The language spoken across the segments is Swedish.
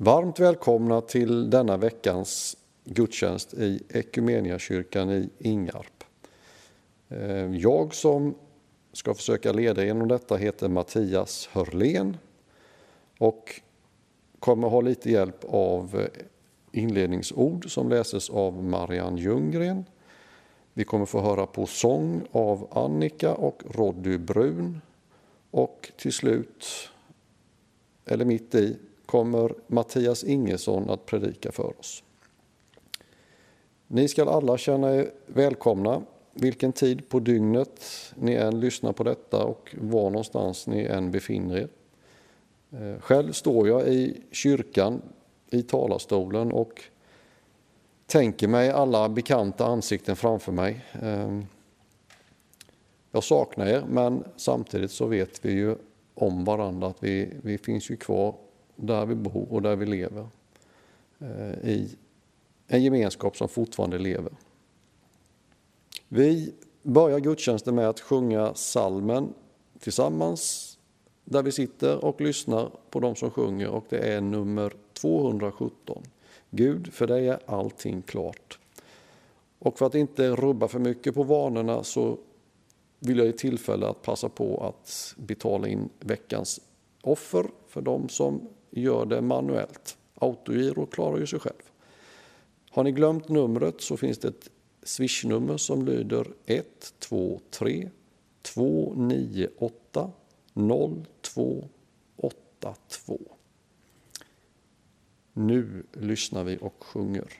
Varmt välkomna till denna veckans gudstjänst i Ekumeniakyrkan i Ingarp. Eh, jag som ska försöka leda genom detta heter Mattias Hörlén och kommer ha lite hjälp av eh, inledningsord som läses av Marianne Ljunggren. Vi kommer få höra på sång av Annika och Roddy Brun och till slut, eller mitt i, kommer Mattias Ingesson att predika för oss. Ni ska alla känna er välkomna vilken tid på dygnet ni än lyssnar på detta och var någonstans ni än befinner er. Eh, själv står jag i kyrkan i talarstolen och tänker mig alla bekanta ansikten framför mig. Eh, jag saknar er, men samtidigt så vet vi ju om varandra att vi, vi finns ju kvar där vi bor och där vi lever. Eh, I en gemenskap som fortfarande lever. Vi börjar gudstjänsten med att sjunga salmen tillsammans där vi sitter och lyssnar på de som sjunger och det är nummer 217. Gud, för dig är allting klart. Och för att inte rubba för mycket på vanorna så vill jag ge tillfälle att passa på att betala in veckans offer för de som gör det manuellt. Autogiro klarar ju sig själv. Har ni glömt numret så finns det ett swishnummer som lyder 123 298 0282. Nu lyssnar vi och sjunger.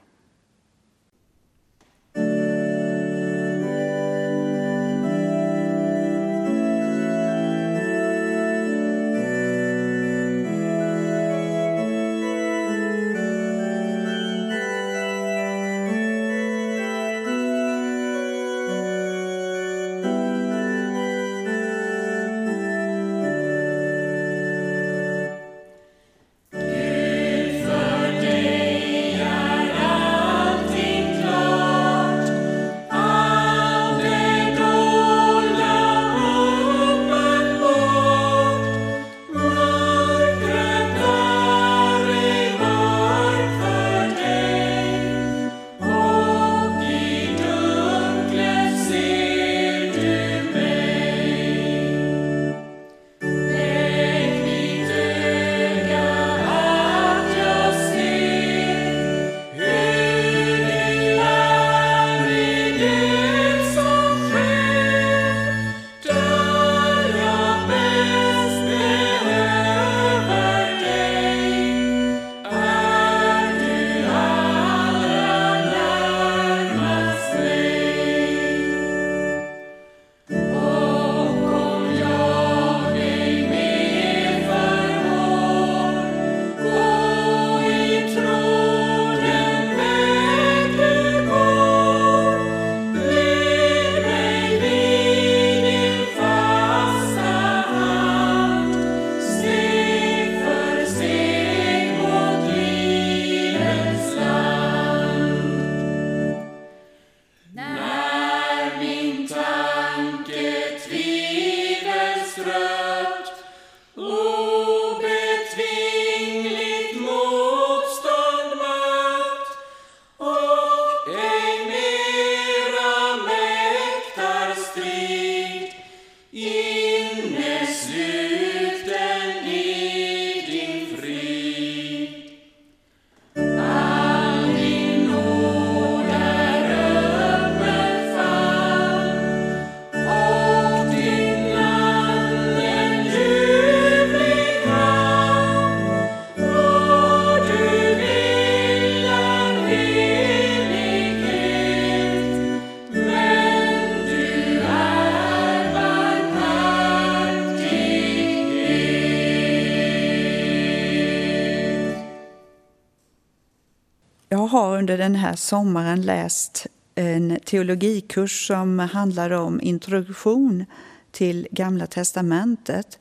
Här sommaren läst en teologikurs som handlar om introduktion till Gamla testamentet.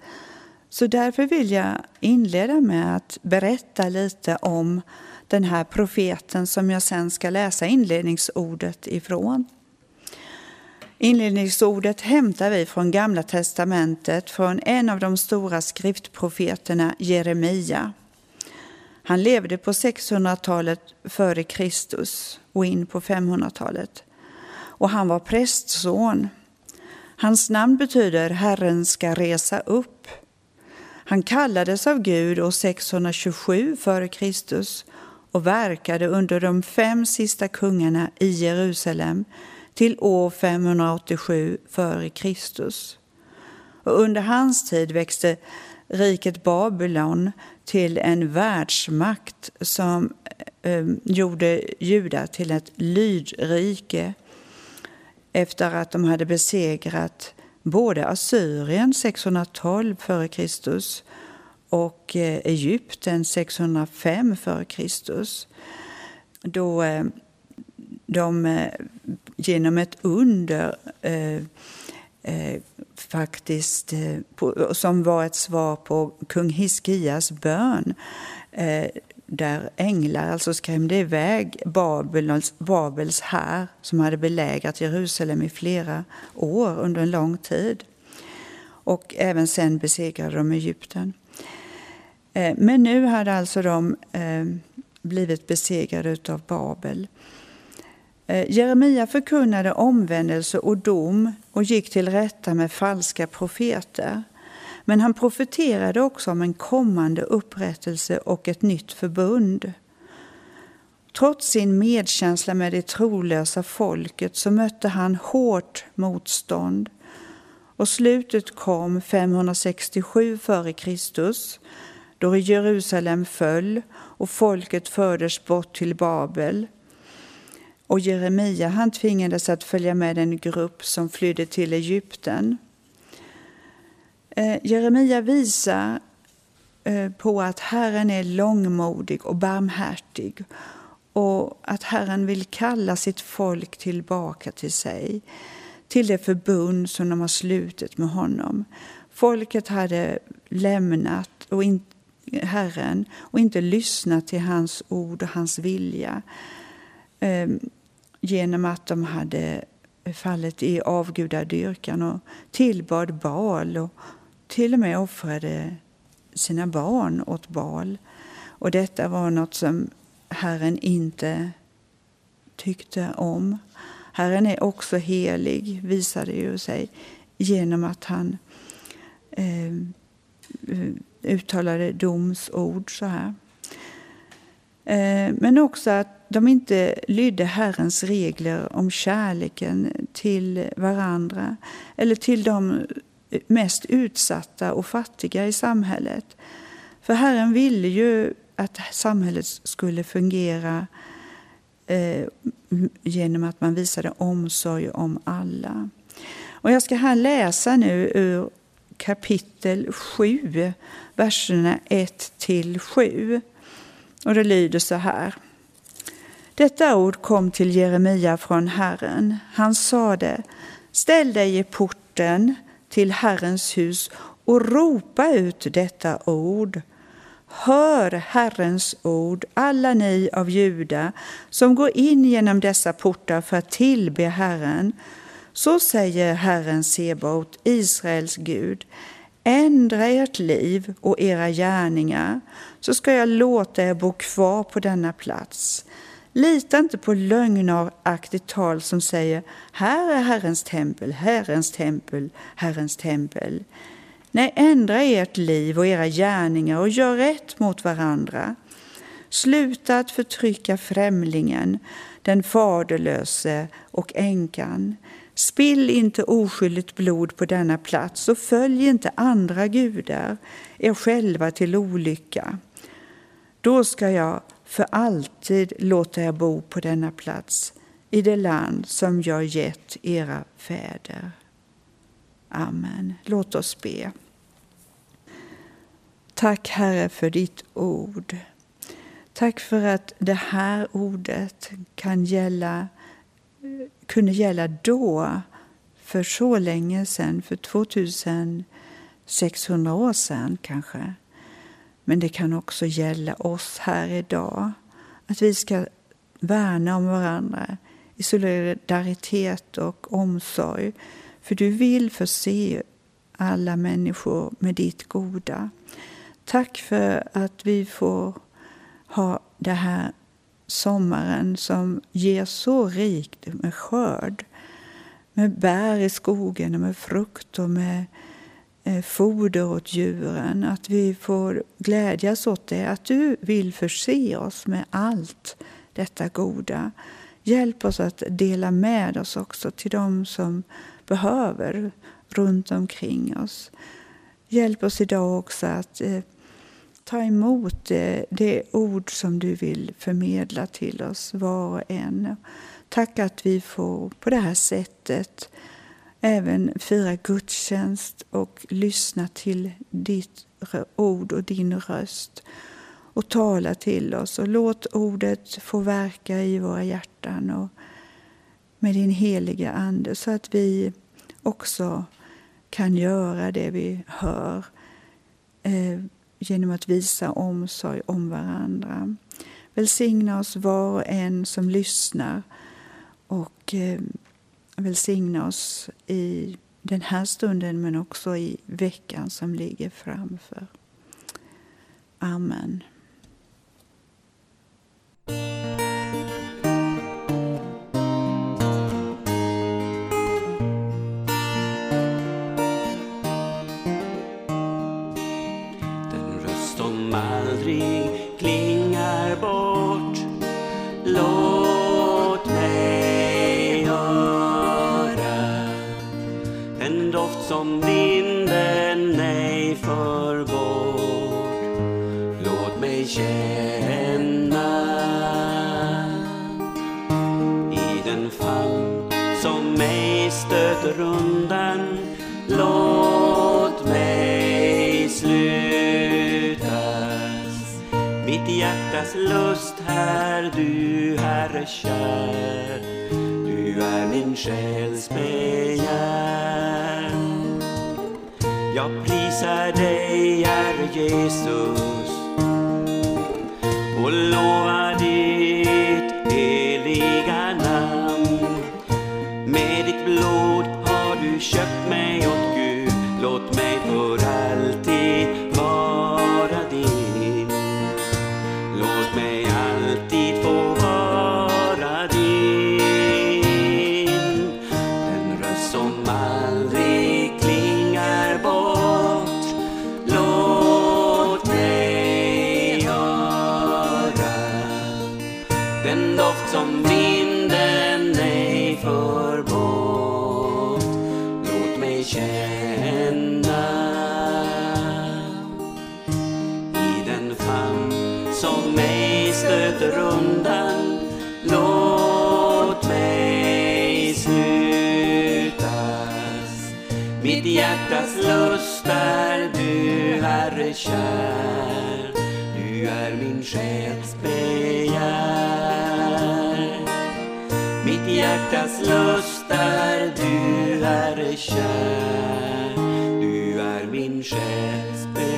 Så därför vill jag inleda med att berätta lite om den här profeten som jag sen ska läsa inledningsordet ifrån. Inledningsordet hämtar vi från Gamla testamentet från en av de stora skriftprofeterna, Jeremia. Han levde på 600-talet före Kristus och in på 500-talet. Och han var prästson. Hans namn betyder Herren ska resa upp. Han kallades av Gud år 627 f.Kr. och verkade under de fem sista kungarna i Jerusalem till år 587 f.Kr. Och under hans tid växte riket Babylon till en världsmakt som eh, gjorde Juda till ett lydrike efter att de hade besegrat både Assyrien 612 f.Kr. och eh, Egypten 605 f.Kr. Då eh, de eh, genom ett under eh, Eh, faktiskt, eh, som var ett svar på kung Hiskias bön eh, där änglar alltså skrämde iväg Babels, Babels här som hade belägrat Jerusalem i flera år under en lång tid. Och även sen besegrade de Egypten. Eh, men nu hade alltså de eh, blivit besegrade av Babel. Jeremia förkunnade omvändelse och dom och gick till rätta med falska profeter. Men han profeterade också om en kommande upprättelse och ett nytt förbund. Trots sin medkänsla med det trolösa folket så mötte han hårt motstånd. Och slutet kom 567 f.Kr. då Jerusalem föll och folket fördes bort till Babel. Och Jeremia han tvingades att följa med en grupp som flydde till Egypten. Eh, Jeremia visar eh, på att Herren är långmodig och barmhärtig och att Herren vill kalla sitt folk tillbaka till sig, till det förbund som de har slutit med honom. Folket hade lämnat och in, Herren och inte lyssnat till hans ord och hans vilja ehm, genom att de hade fallit i avgudadyrkan och tillbad Baal och till och med offrade sina barn åt Baal. Och detta var något som Herren inte tyckte om. Herren är också helig, visade ju sig genom att han eh, uttalade domsord så här. Eh, men också att de inte lydde Herrens regler om kärleken till varandra eller till de mest utsatta och fattiga i samhället. För Herren ville ju att samhället skulle fungera eh, genom att man visade omsorg om alla. Och jag ska här läsa nu ur kapitel 7, verserna 1 till 7. Och det lyder så här. Detta ord kom till Jeremia från Herren. Han sade, ställ dig i porten till Herrens hus och ropa ut detta ord. Hör Herrens ord, alla ni av Juda som går in genom dessa portar för att tillbe Herren. Så säger Herren Sebaot, Israels Gud. Ändra ert liv och era gärningar, så ska jag låta er bo kvar på denna plats. Lita inte på lögnaktigt tal som säger här är Herrens tempel, Herrens tempel, Herrens tempel. Nej, ändra ert liv och era gärningar och gör rätt mot varandra. Sluta att förtrycka främlingen, den faderlöse och änkan. Spill inte oskyldigt blod på denna plats och följ inte andra gudar, er själva till olycka. Då ska jag för alltid låter jag bo på denna plats i det land som jag gett era fäder. Amen. Låt oss be. Tack Herre för ditt ord. Tack för att det här ordet kan gälla, kunde gälla då, för så länge sedan, för 2600 år sedan kanske. Men det kan också gälla oss här idag. Att vi ska värna om varandra i solidaritet och omsorg. För du vill förse alla människor med ditt goda. Tack för att vi får ha det här sommaren som ger så rikt med skörd. Med bär i skogen och med frukt och med Eh, foder åt djuren. Att vi får glädjas åt det. Att du vill förse oss med allt detta goda. Hjälp oss att dela med oss också till dem som behöver runt omkring oss. Hjälp oss idag också att eh, ta emot eh, det ord som du vill förmedla till oss var och en. Tack att vi får på det här sättet även fira gudstjänst och lyssna till ditt ord och din röst och tala till oss. Och låt ordet få verka i våra hjärtan och med din heliga Ande så att vi också kan göra det vi hör eh, genom att visa omsorg om varandra. Välsigna oss var och en som lyssnar och eh, välsigna oss i den här stunden men också i veckan som ligger framför. Amen. Den röst som aldrig klingar bort som vinden ej förgår. Låt mig känna i den famn som ej stöter undan. Låt mig slutas mitt hjärtas lust här, du Herre kär. Du är min själ Herre hjärtas lust är du, Herre kär. Du är min själs begär. Mitt hjärtas lust är du, Herre kär. Du är min själs begär.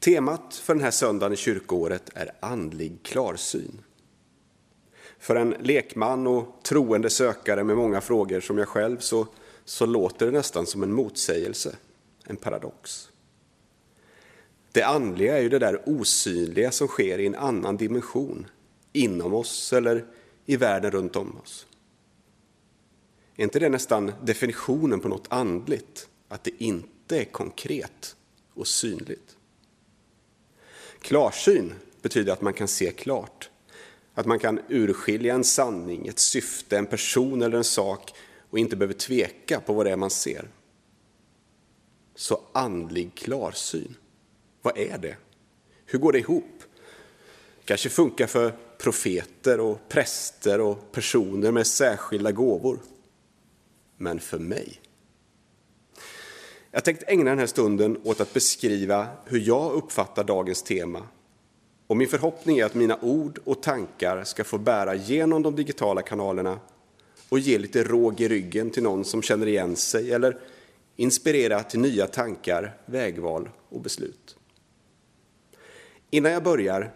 Temat för den här söndagen i kyrkoåret är andlig klarsyn. För en lekman och troende sökare med många frågor som jag själv så, så låter det nästan som en motsägelse, en paradox. Det andliga är ju det där osynliga som sker i en annan dimension, inom oss eller i världen runt om oss. Är inte det nästan definitionen på något andligt? Att det inte är konkret och synligt? Klarsyn betyder att man kan se klart. Att man kan urskilja en sanning, ett syfte, en person eller en sak och inte behöver tveka på vad det är man ser. Så andlig klarsyn, vad är det? Hur går det ihop? kanske funkar för profeter och präster och personer med särskilda gåvor. Men för mig? Jag tänkte ägna den här stunden åt att beskriva hur jag uppfattar dagens tema. Och min förhoppning är att mina ord och tankar ska få bära genom de digitala kanalerna och ge lite råg i ryggen till någon som känner igen sig eller inspirera till nya tankar, vägval och beslut. Innan jag börjar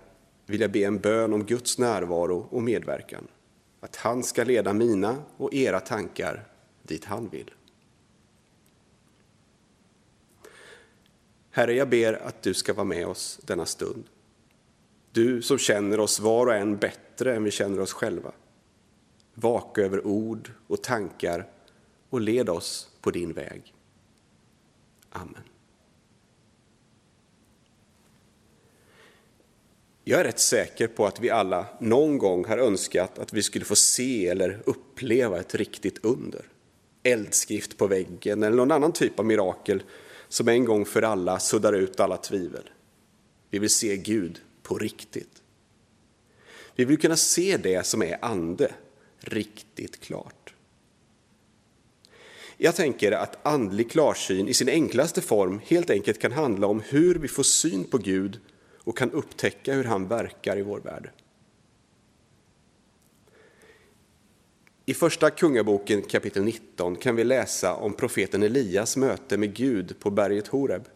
vill jag be en bön om Guds närvaro och medverkan. Att han ska leda mina och era tankar dit han vill. Herre, jag ber att du ska vara med oss denna stund. Du som känner oss var och en bättre än vi känner oss själva. Vaka över ord och tankar och led oss på din väg. Amen. Jag är rätt säker på att vi alla någon gång har önskat att vi skulle få se eller uppleva ett riktigt under. Eldskrift på väggen eller någon annan typ av mirakel som en gång för alla suddar ut alla tvivel. Vi vill se Gud på riktigt. Vi vill kunna se det som är ande riktigt klart. Jag tänker att andlig klarsyn i sin enklaste form helt enkelt kan handla om hur vi får syn på Gud och kan upptäcka hur han verkar i vår värld. I första Kungaboken kapitel 19 kan vi läsa om profeten Elias möte med Gud på berget Horeb.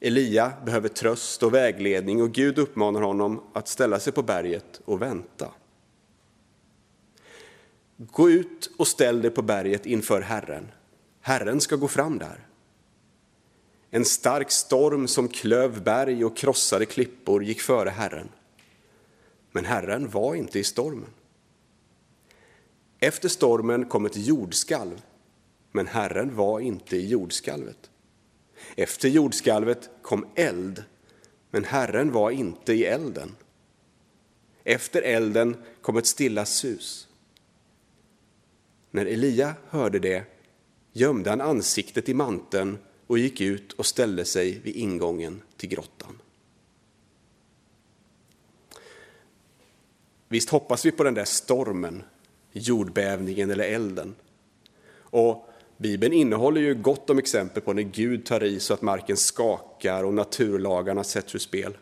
Elia behöver tröst och vägledning och Gud uppmanar honom att ställa sig på berget och vänta. Gå ut och ställ dig på berget inför Herren. Herren ska gå fram där. En stark storm som klöv berg och krossade klippor gick före Herren. Men Herren var inte i stormen. Efter stormen kom ett jordskalv, men Herren var inte i jordskalvet. Efter jordskalvet kom eld, men Herren var inte i elden. Efter elden kom ett stilla sus. När Elia hörde det gömde han ansiktet i manteln och gick ut och ställde sig vid ingången till grottan. Visst hoppas vi på den där stormen, jordbävningen eller elden. Och Bibeln innehåller ju gott om exempel på när Gud tar i så att marken skakar och naturlagarna sätts ur spel.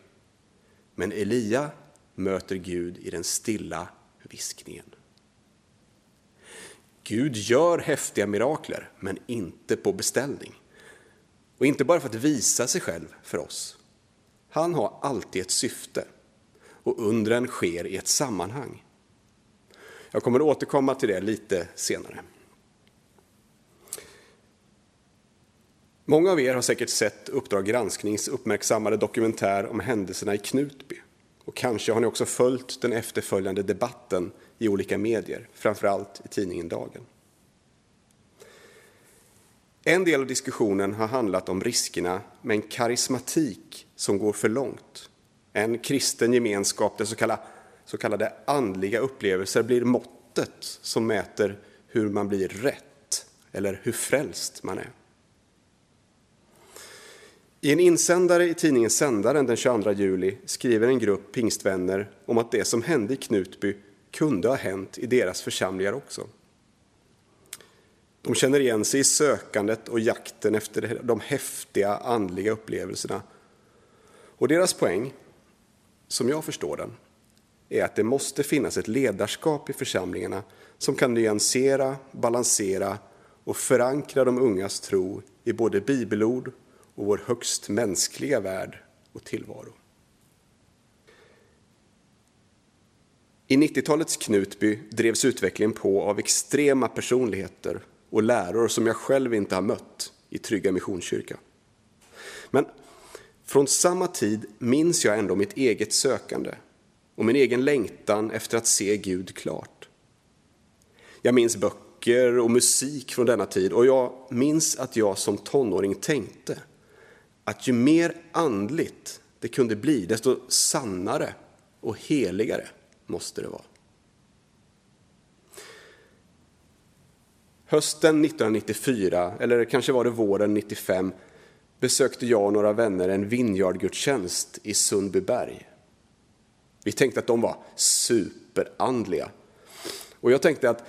Men Elia möter Gud i den stilla viskningen. Gud gör häftiga mirakler, men inte på beställning. Och inte bara för att visa sig själv för oss. Han har alltid ett syfte och undren sker i ett sammanhang. Jag kommer att återkomma till det lite senare. Många av er har säkert sett Uppdrag gransknings uppmärksammade dokumentär om händelserna i Knutby. Och kanske har ni också följt den efterföljande debatten i olika medier, framförallt i tidningen Dagen. En del av diskussionen har handlat om riskerna med en karismatik som går för långt. En kristen gemenskap där så kallade, så kallade andliga upplevelser blir måttet som mäter hur man blir rätt eller hur frälst man är. I en insändare i tidningen Sändaren den 22 juli skriver en grupp pingstvänner om att det som hände i Knutby kunde ha hänt i deras församlingar också. De känner igen sig i sökandet och jakten efter de häftiga andliga upplevelserna. Och deras poäng, som jag förstår den, är att det måste finnas ett ledarskap i församlingarna som kan nyansera, balansera och förankra de ungas tro i både bibelord och vår högst mänskliga värld och tillvaro. I 90-talets Knutby drevs utvecklingen på av extrema personligheter och läror som jag själv inte har mött i Trygga Missionskyrka. Men från samma tid minns jag ändå mitt eget sökande och min egen längtan efter att se Gud klart. Jag minns böcker och musik från denna tid och jag minns att jag som tonåring tänkte att ju mer andligt det kunde bli, desto sannare och heligare måste det vara. Hösten 1994, eller kanske var det våren 95, besökte jag och några vänner en vinjardgudstjänst i Sundbyberg. Vi tänkte att de var superandliga. Och jag tänkte att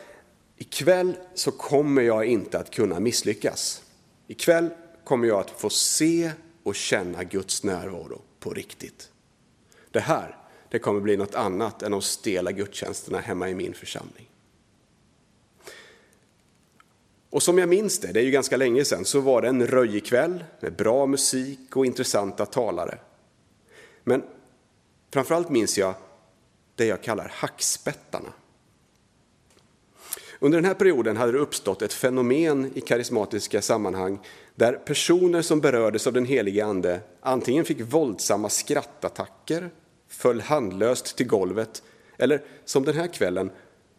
ikväll så kommer jag inte att kunna misslyckas. Ikväll kommer jag att få se och känna Guds närvaro på riktigt. Det här, det kommer bli något annat än de stela gudstjänsterna hemma i min församling. Och som jag minns det, det är ju ganska länge sedan, så var det en röjig kväll med bra musik och intressanta talare. Men framförallt minns jag det jag kallar hackspettarna. Under den här perioden hade det uppstått ett fenomen i karismatiska sammanhang där personer som berördes av den helige Ande antingen fick våldsamma skrattattacker, föll handlöst till golvet eller som den här kvällen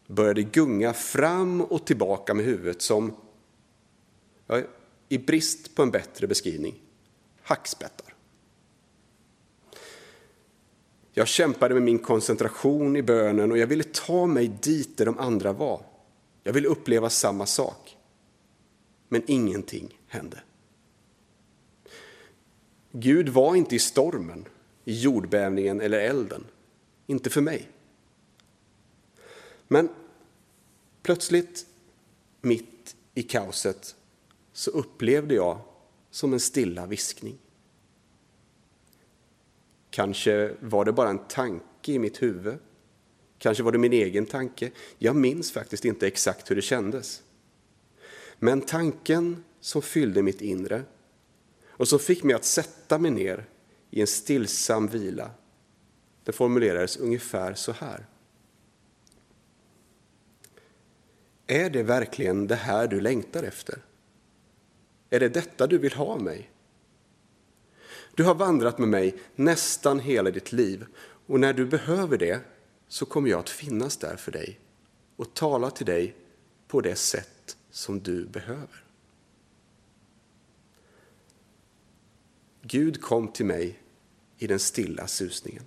började gunga fram och tillbaka med huvudet som, ja, i brist på en bättre beskrivning, hackspettar. Jag kämpade med min koncentration i bönen och jag ville ta mig dit där de andra var. Jag ville uppleva samma sak. Men ingenting hände. Gud var inte i stormen, i jordbävningen eller elden. Inte för mig. Men plötsligt, mitt i kaoset, så upplevde jag som en stilla viskning. Kanske var det bara en tanke i mitt huvud. Kanske var det min egen tanke. Jag minns faktiskt inte exakt hur det kändes. Men tanken som fyllde mitt inre och som fick mig att sätta mig ner i en stillsam vila, det formulerades ungefär så här. Är det verkligen det här du längtar efter? Är det detta du vill ha av mig? Du har vandrat med mig nästan hela ditt liv och när du behöver det så kommer jag att finnas där för dig och tala till dig på det sätt som du behöver. Gud kom till mig i den stilla susningen.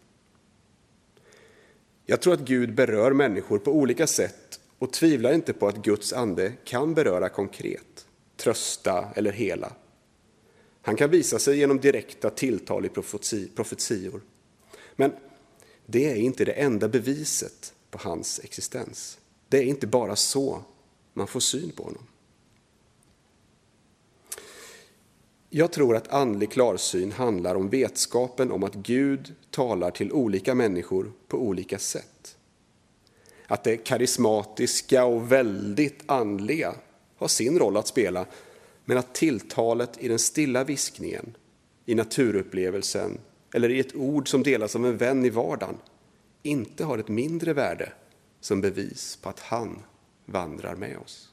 Jag tror att Gud berör människor på olika sätt och tvivlar inte på att Guds ande kan beröra konkret, trösta eller hela. Han kan visa sig genom direkta tilltal i profetior. Men det är inte det enda beviset på hans existens. Det är inte bara så man får syn på honom. Jag tror att andlig klarsyn handlar om vetskapen om att Gud talar till olika människor på olika sätt. Att det karismatiska och väldigt andliga har sin roll att spela, men att tilltalet i den stilla viskningen, i naturupplevelsen eller i ett ord som delas av en vän i vardagen inte har ett mindre värde som bevis på att han vandrar med oss.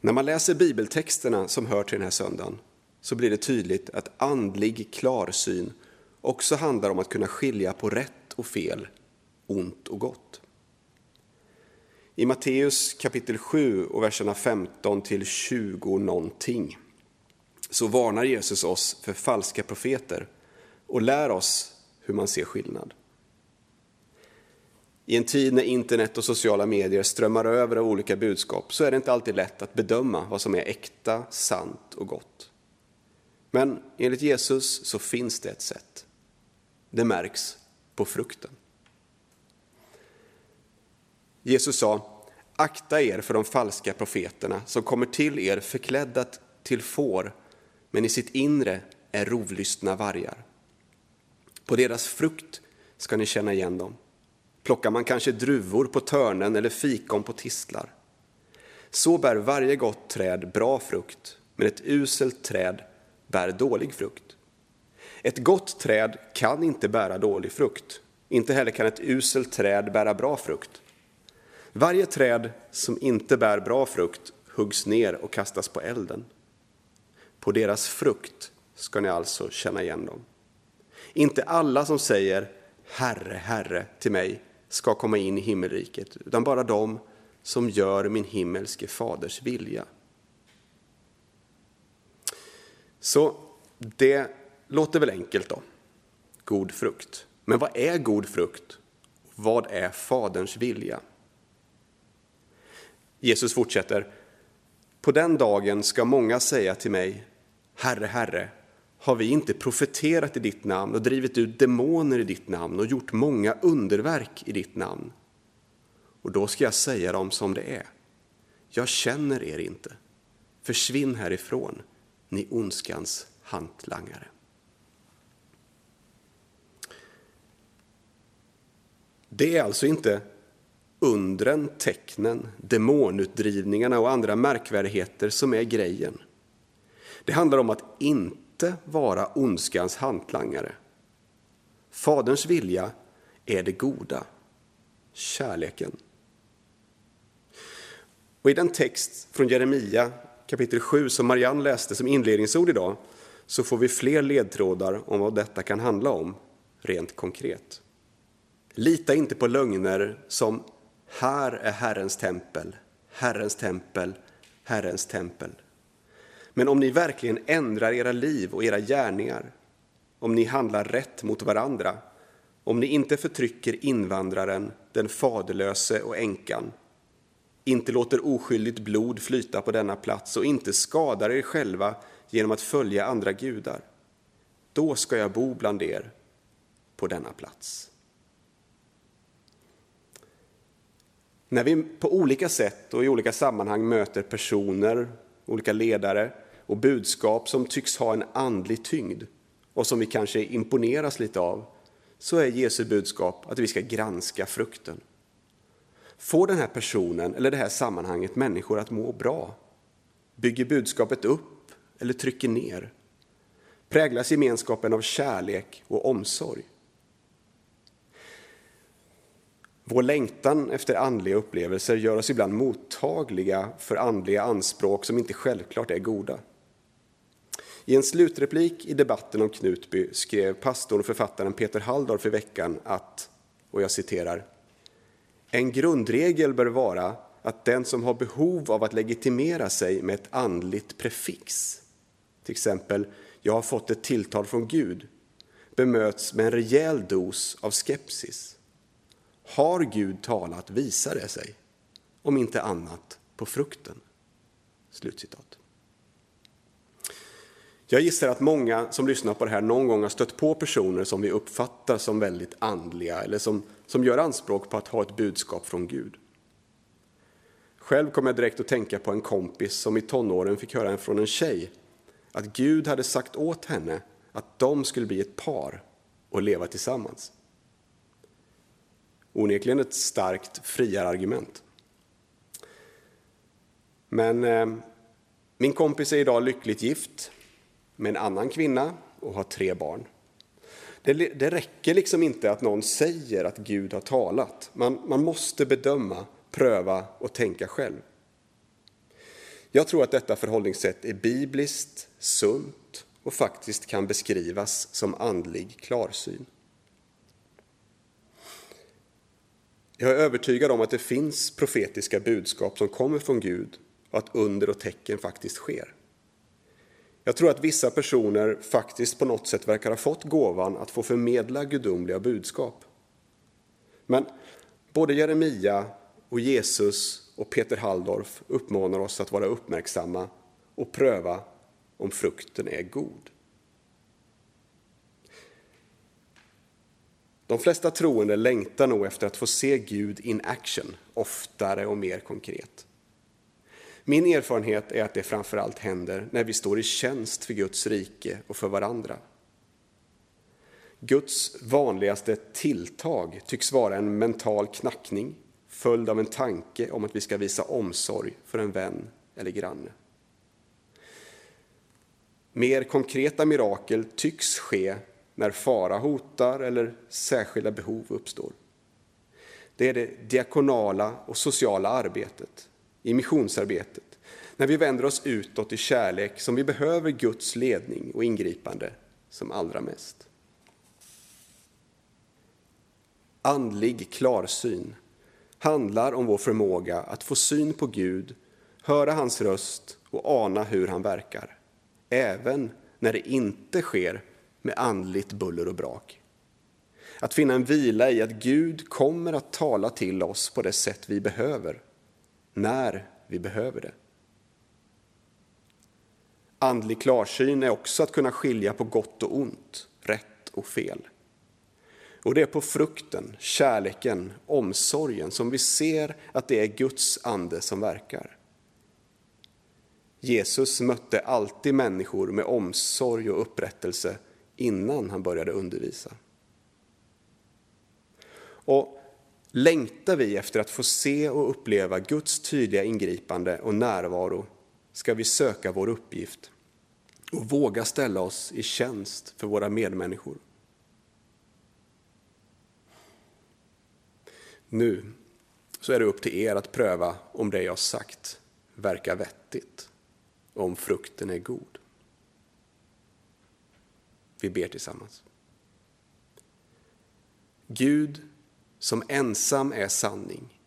När man läser bibeltexterna som hör till den här söndagen så blir det tydligt att andlig klarsyn också handlar om att kunna skilja på rätt och fel, ont och gott. I Matteus kapitel 7 och verserna 15 till 20 någonting så varnar Jesus oss för falska profeter och lär oss hur man ser skillnad. I en tid när internet och sociala medier strömmar över av olika budskap så är det inte alltid lätt att bedöma vad som är äkta, sant och gott. Men enligt Jesus så finns det ett sätt. Det märks på frukten. Jesus sa, akta er för de falska profeterna som kommer till er förklädda till får, men i sitt inre är rovlystna vargar. På deras frukt ska ni känna igen dem. Plockar man kanske druvor på törnen eller fikon på tistlar. Så bär varje gott träd bra frukt, men ett uselt träd bär dålig frukt. Ett gott träd kan inte bära dålig frukt, inte heller kan ett uselt träd bära bra frukt. Varje träd som inte bär bra frukt huggs ner och kastas på elden. På deras frukt ska ni alltså känna igen dem. Inte alla som säger Herre, Herre till mig ska komma in i himmelriket, utan bara de som gör min himmelske faders vilja. Så det låter väl enkelt då. God frukt. Men vad är god frukt? Vad är Faderns vilja? Jesus fortsätter. På den dagen ska många säga till mig, Herre, Herre, har vi inte profeterat i ditt namn och drivit ut demoner i ditt namn och gjort många underverk i ditt namn? Och då ska jag säga dem som det är. Jag känner er inte. Försvinn härifrån, ni ondskans hantlangare. Det är alltså inte undren, tecknen, demonutdrivningarna och andra märkvärdigheter som är grejen. Det handlar om att inte vara ondskans hantlangare. Faderns vilja är det goda, kärleken. Och i den text från Jeremia kapitel 7 som Marianne läste som inledningsord idag så får vi fler ledtrådar om vad detta kan handla om rent konkret. Lita inte på lögner som här är Herrens tempel, Herrens tempel, Herrens tempel. Men om ni verkligen ändrar era liv och era gärningar, om ni handlar rätt mot varandra, om ni inte förtrycker invandraren, den faderlöse och änkan, inte låter oskyldigt blod flyta på denna plats och inte skadar er själva genom att följa andra gudar, då ska jag bo bland er på denna plats. När vi på olika sätt och i olika sammanhang möter personer, olika ledare och budskap som tycks ha en andlig tyngd och som vi kanske imponeras lite av, så är Jesu budskap att vi ska granska frukten. Får den här personen eller det här sammanhanget människor att må bra? Bygger budskapet upp eller trycker ner? Präglas gemenskapen av kärlek och omsorg? Vår längtan efter andliga upplevelser gör oss ibland mottagliga för andliga anspråk som inte självklart är goda. I en slutreplik i debatten om Knutby skrev pastorn och författaren Peter Halldorf i veckan att, och jag citerar, en grundregel bör vara att den som har behov av att legitimera sig med ett andligt prefix, till exempel ”jag har fått ett tilltal från Gud”, bemöts med en rejäl dos av skepsis. Har Gud talat visar det sig, om inte annat på frukten. Slutcitat. Jag gissar att många som lyssnar på det här någon gång har stött på personer som vi uppfattar som väldigt andliga eller som, som gör anspråk på att ha ett budskap från Gud. Själv kom jag direkt att tänka på en kompis som i tonåren fick höra från en tjej att Gud hade sagt åt henne att de skulle bli ett par och leva tillsammans. Onekligen ett starkt friargument. Men eh, min kompis är idag lyckligt gift med en annan kvinna och har tre barn. Det, det räcker liksom inte att någon säger att Gud har talat. Man, man måste bedöma, pröva och tänka själv. Jag tror att detta förhållningssätt är bibliskt, sunt och faktiskt kan beskrivas som andlig klarsyn. Jag är övertygad om att det finns profetiska budskap som kommer från Gud och att under och tecken faktiskt sker. Jag tror att vissa personer faktiskt på något sätt verkar ha fått gåvan att få förmedla gudomliga budskap. Men både Jeremia och Jesus och Peter Halldorf uppmanar oss att vara uppmärksamma och pröva om frukten är god. De flesta troende längtar nog efter att få se Gud in action, oftare och mer konkret. Min erfarenhet är att det framförallt händer när vi står i tjänst för Guds rike och för varandra. Guds vanligaste tilltag tycks vara en mental knackning följd av en tanke om att vi ska visa omsorg för en vän eller granne. Mer konkreta mirakel tycks ske när fara hotar eller särskilda behov uppstår. Det är det diakonala och sociala arbetet, i missionsarbetet, när vi vänder oss utåt i kärlek som vi behöver Guds ledning och ingripande som allra mest. Andlig klarsyn handlar om vår förmåga att få syn på Gud, höra hans röst och ana hur han verkar, även när det inte sker med andligt buller och brak. Att finna en vila i att Gud kommer att tala till oss på det sätt vi behöver, när vi behöver det. Andlig klarsyn är också att kunna skilja på gott och ont, rätt och fel. Och det är på frukten, kärleken, omsorgen som vi ser att det är Guds ande som verkar. Jesus mötte alltid människor med omsorg och upprättelse innan han började undervisa. Och längtar vi efter att få se och uppleva Guds tydliga ingripande och närvaro ska vi söka vår uppgift och våga ställa oss i tjänst för våra medmänniskor. Nu så är det upp till er att pröva om det jag sagt verkar vettigt och om frukten är god. Vi ber tillsammans. Gud som ensam är sanning,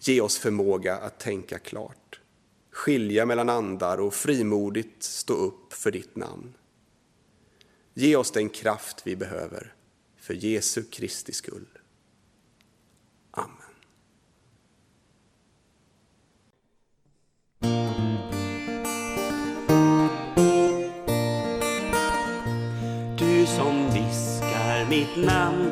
ge oss förmåga att tänka klart, skilja mellan andar och frimodigt stå upp för ditt namn. Ge oss den kraft vi behöver, för Jesu Kristi skull. Nam.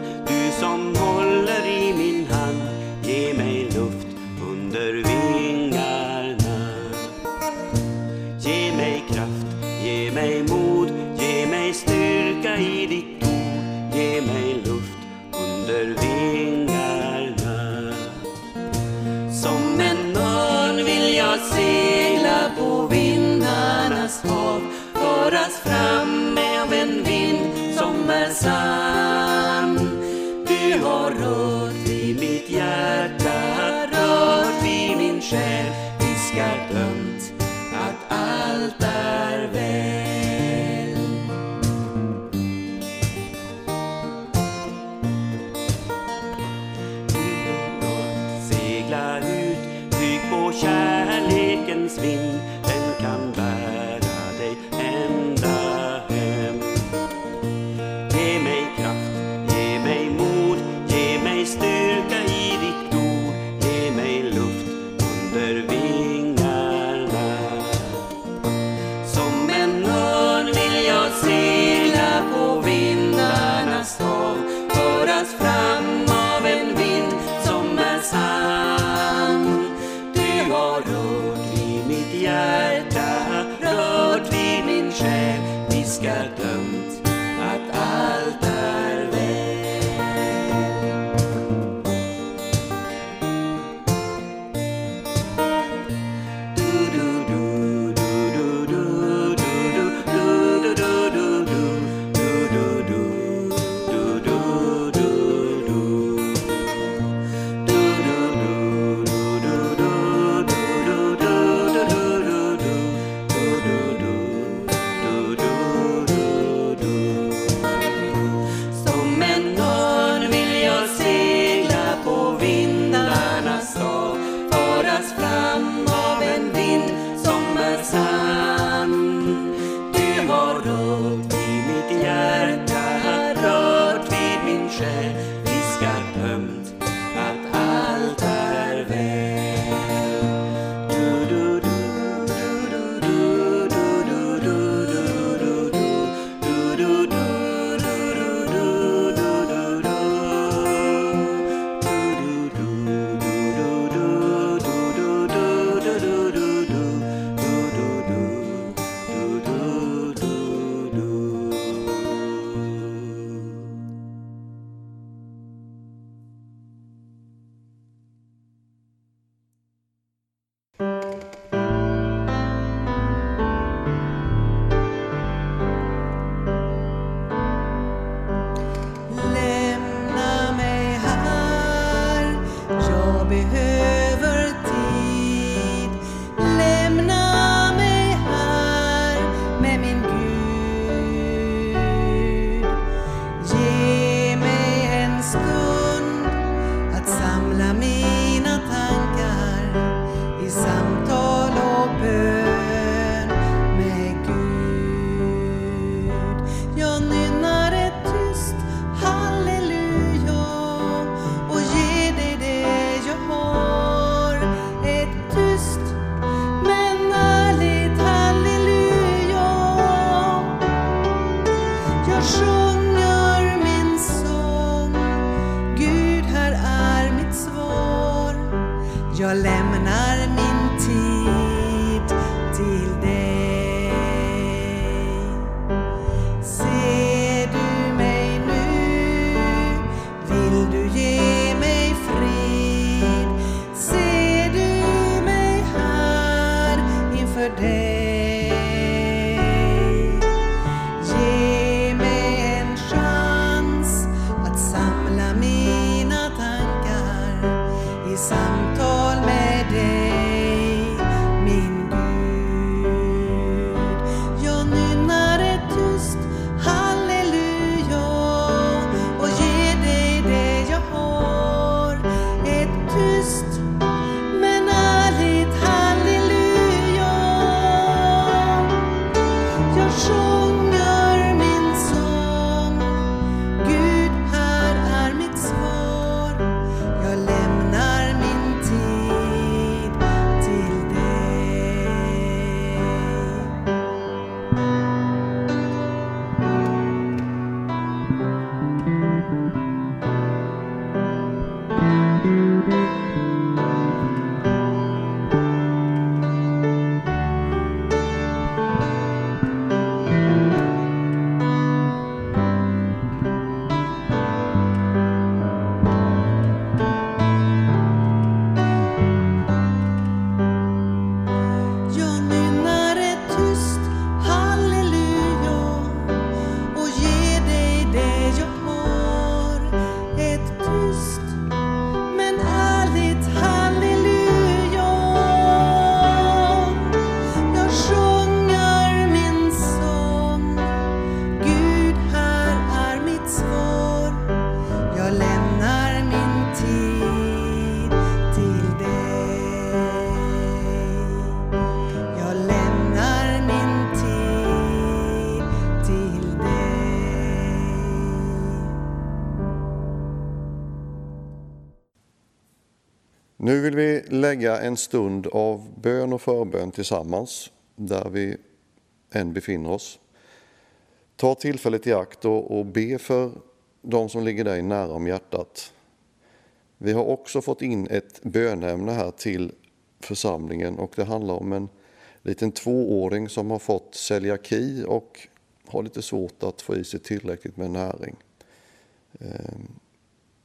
ser vi lägga en stund av bön och förbön tillsammans där vi än befinner oss. Ta tillfället i akt och, och be för de som ligger dig nära om hjärtat. Vi har också fått in ett bönämne här till församlingen och det handlar om en liten tvååring som har fått celiaki och har lite svårt att få i sig tillräckligt med näring. Ehm,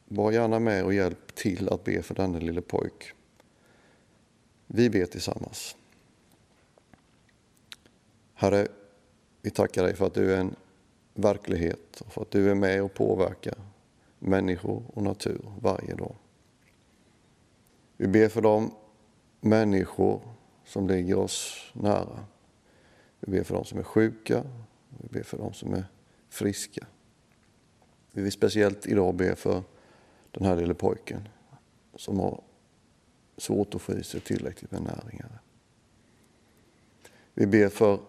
var gärna med och hjälp till att be för denne lille pojk. Vi ber tillsammans. Herre, vi tackar dig för att du är en verklighet och för att du är med och påverkar människor och natur varje dag. Vi ber för de människor som ligger oss nära. Vi ber för de som är sjuka, vi ber för de som är friska. Vi vill speciellt idag be för den här lille pojken som har svårt att få i sig tillräckligt med näringar. Vi ber för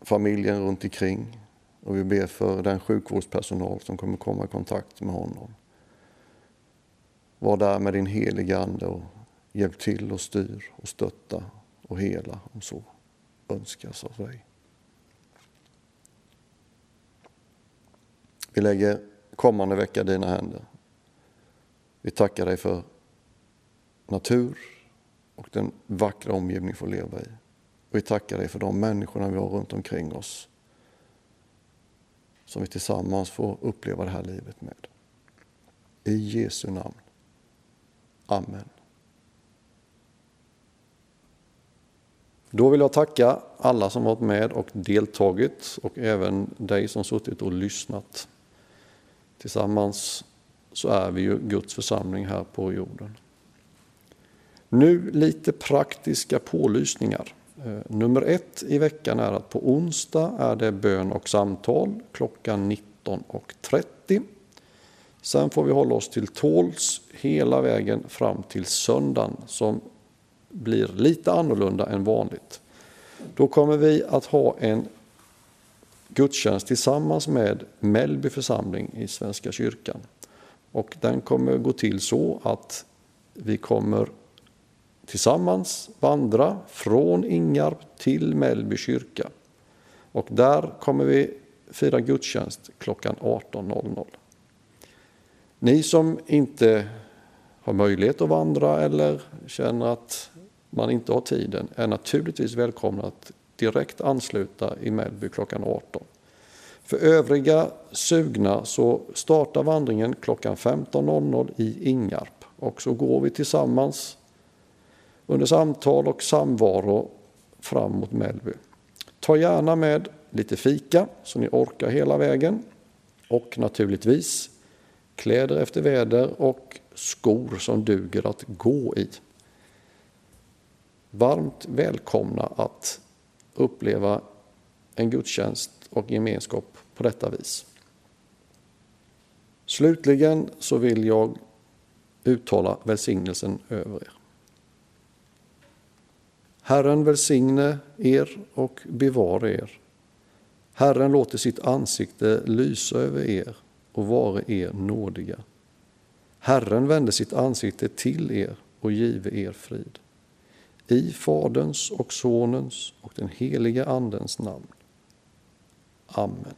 familjen runt omkring och vi ber för den sjukvårdspersonal som kommer komma i kontakt med honom. Var där med din heliga Ande och hjälp till och styr och stötta och hela om så önskas av dig. Vi lägger kommande vecka i dina händer. Vi tackar dig för natur och den vackra omgivning vi får leva i. Och vi tackar dig för de människorna vi har runt omkring oss som vi tillsammans får uppleva det här livet med. I Jesu namn. Amen. Då vill jag tacka alla som varit med och deltagit och även dig som suttit och lyssnat. Tillsammans så är vi ju Guds församling här på jorden. Nu lite praktiska pålysningar. Eh, nummer ett i veckan är att på onsdag är det bön och samtal klockan 19.30. Sen får vi hålla oss till tåls hela vägen fram till söndagen som blir lite annorlunda än vanligt. Då kommer vi att ha en gudstjänst tillsammans med Mellby församling i Svenska kyrkan. Och den kommer gå till så att vi kommer tillsammans vandra från Ingarp till Mellby kyrka. Och där kommer vi fira gudstjänst klockan 18.00. Ni som inte har möjlighet att vandra eller känner att man inte har tiden är naturligtvis välkomna att direkt ansluta i Mellby klockan 18. För övriga sugna så startar vandringen klockan 15.00 i Ingarp och så går vi tillsammans under samtal och samvaro fram mot Mellby. Ta gärna med lite fika så ni orkar hela vägen och naturligtvis kläder efter väder och skor som duger att gå i. Varmt välkomna att uppleva en gudstjänst och gemenskap på detta vis. Slutligen så vill jag uttala välsignelsen över er. Herren välsigne er och bevara er. Herren låter sitt ansikte lysa över er och vare er nådiga. Herren vände sitt ansikte till er och give er frid. I Faderns och Sonens och den helige Andens namn. Amen.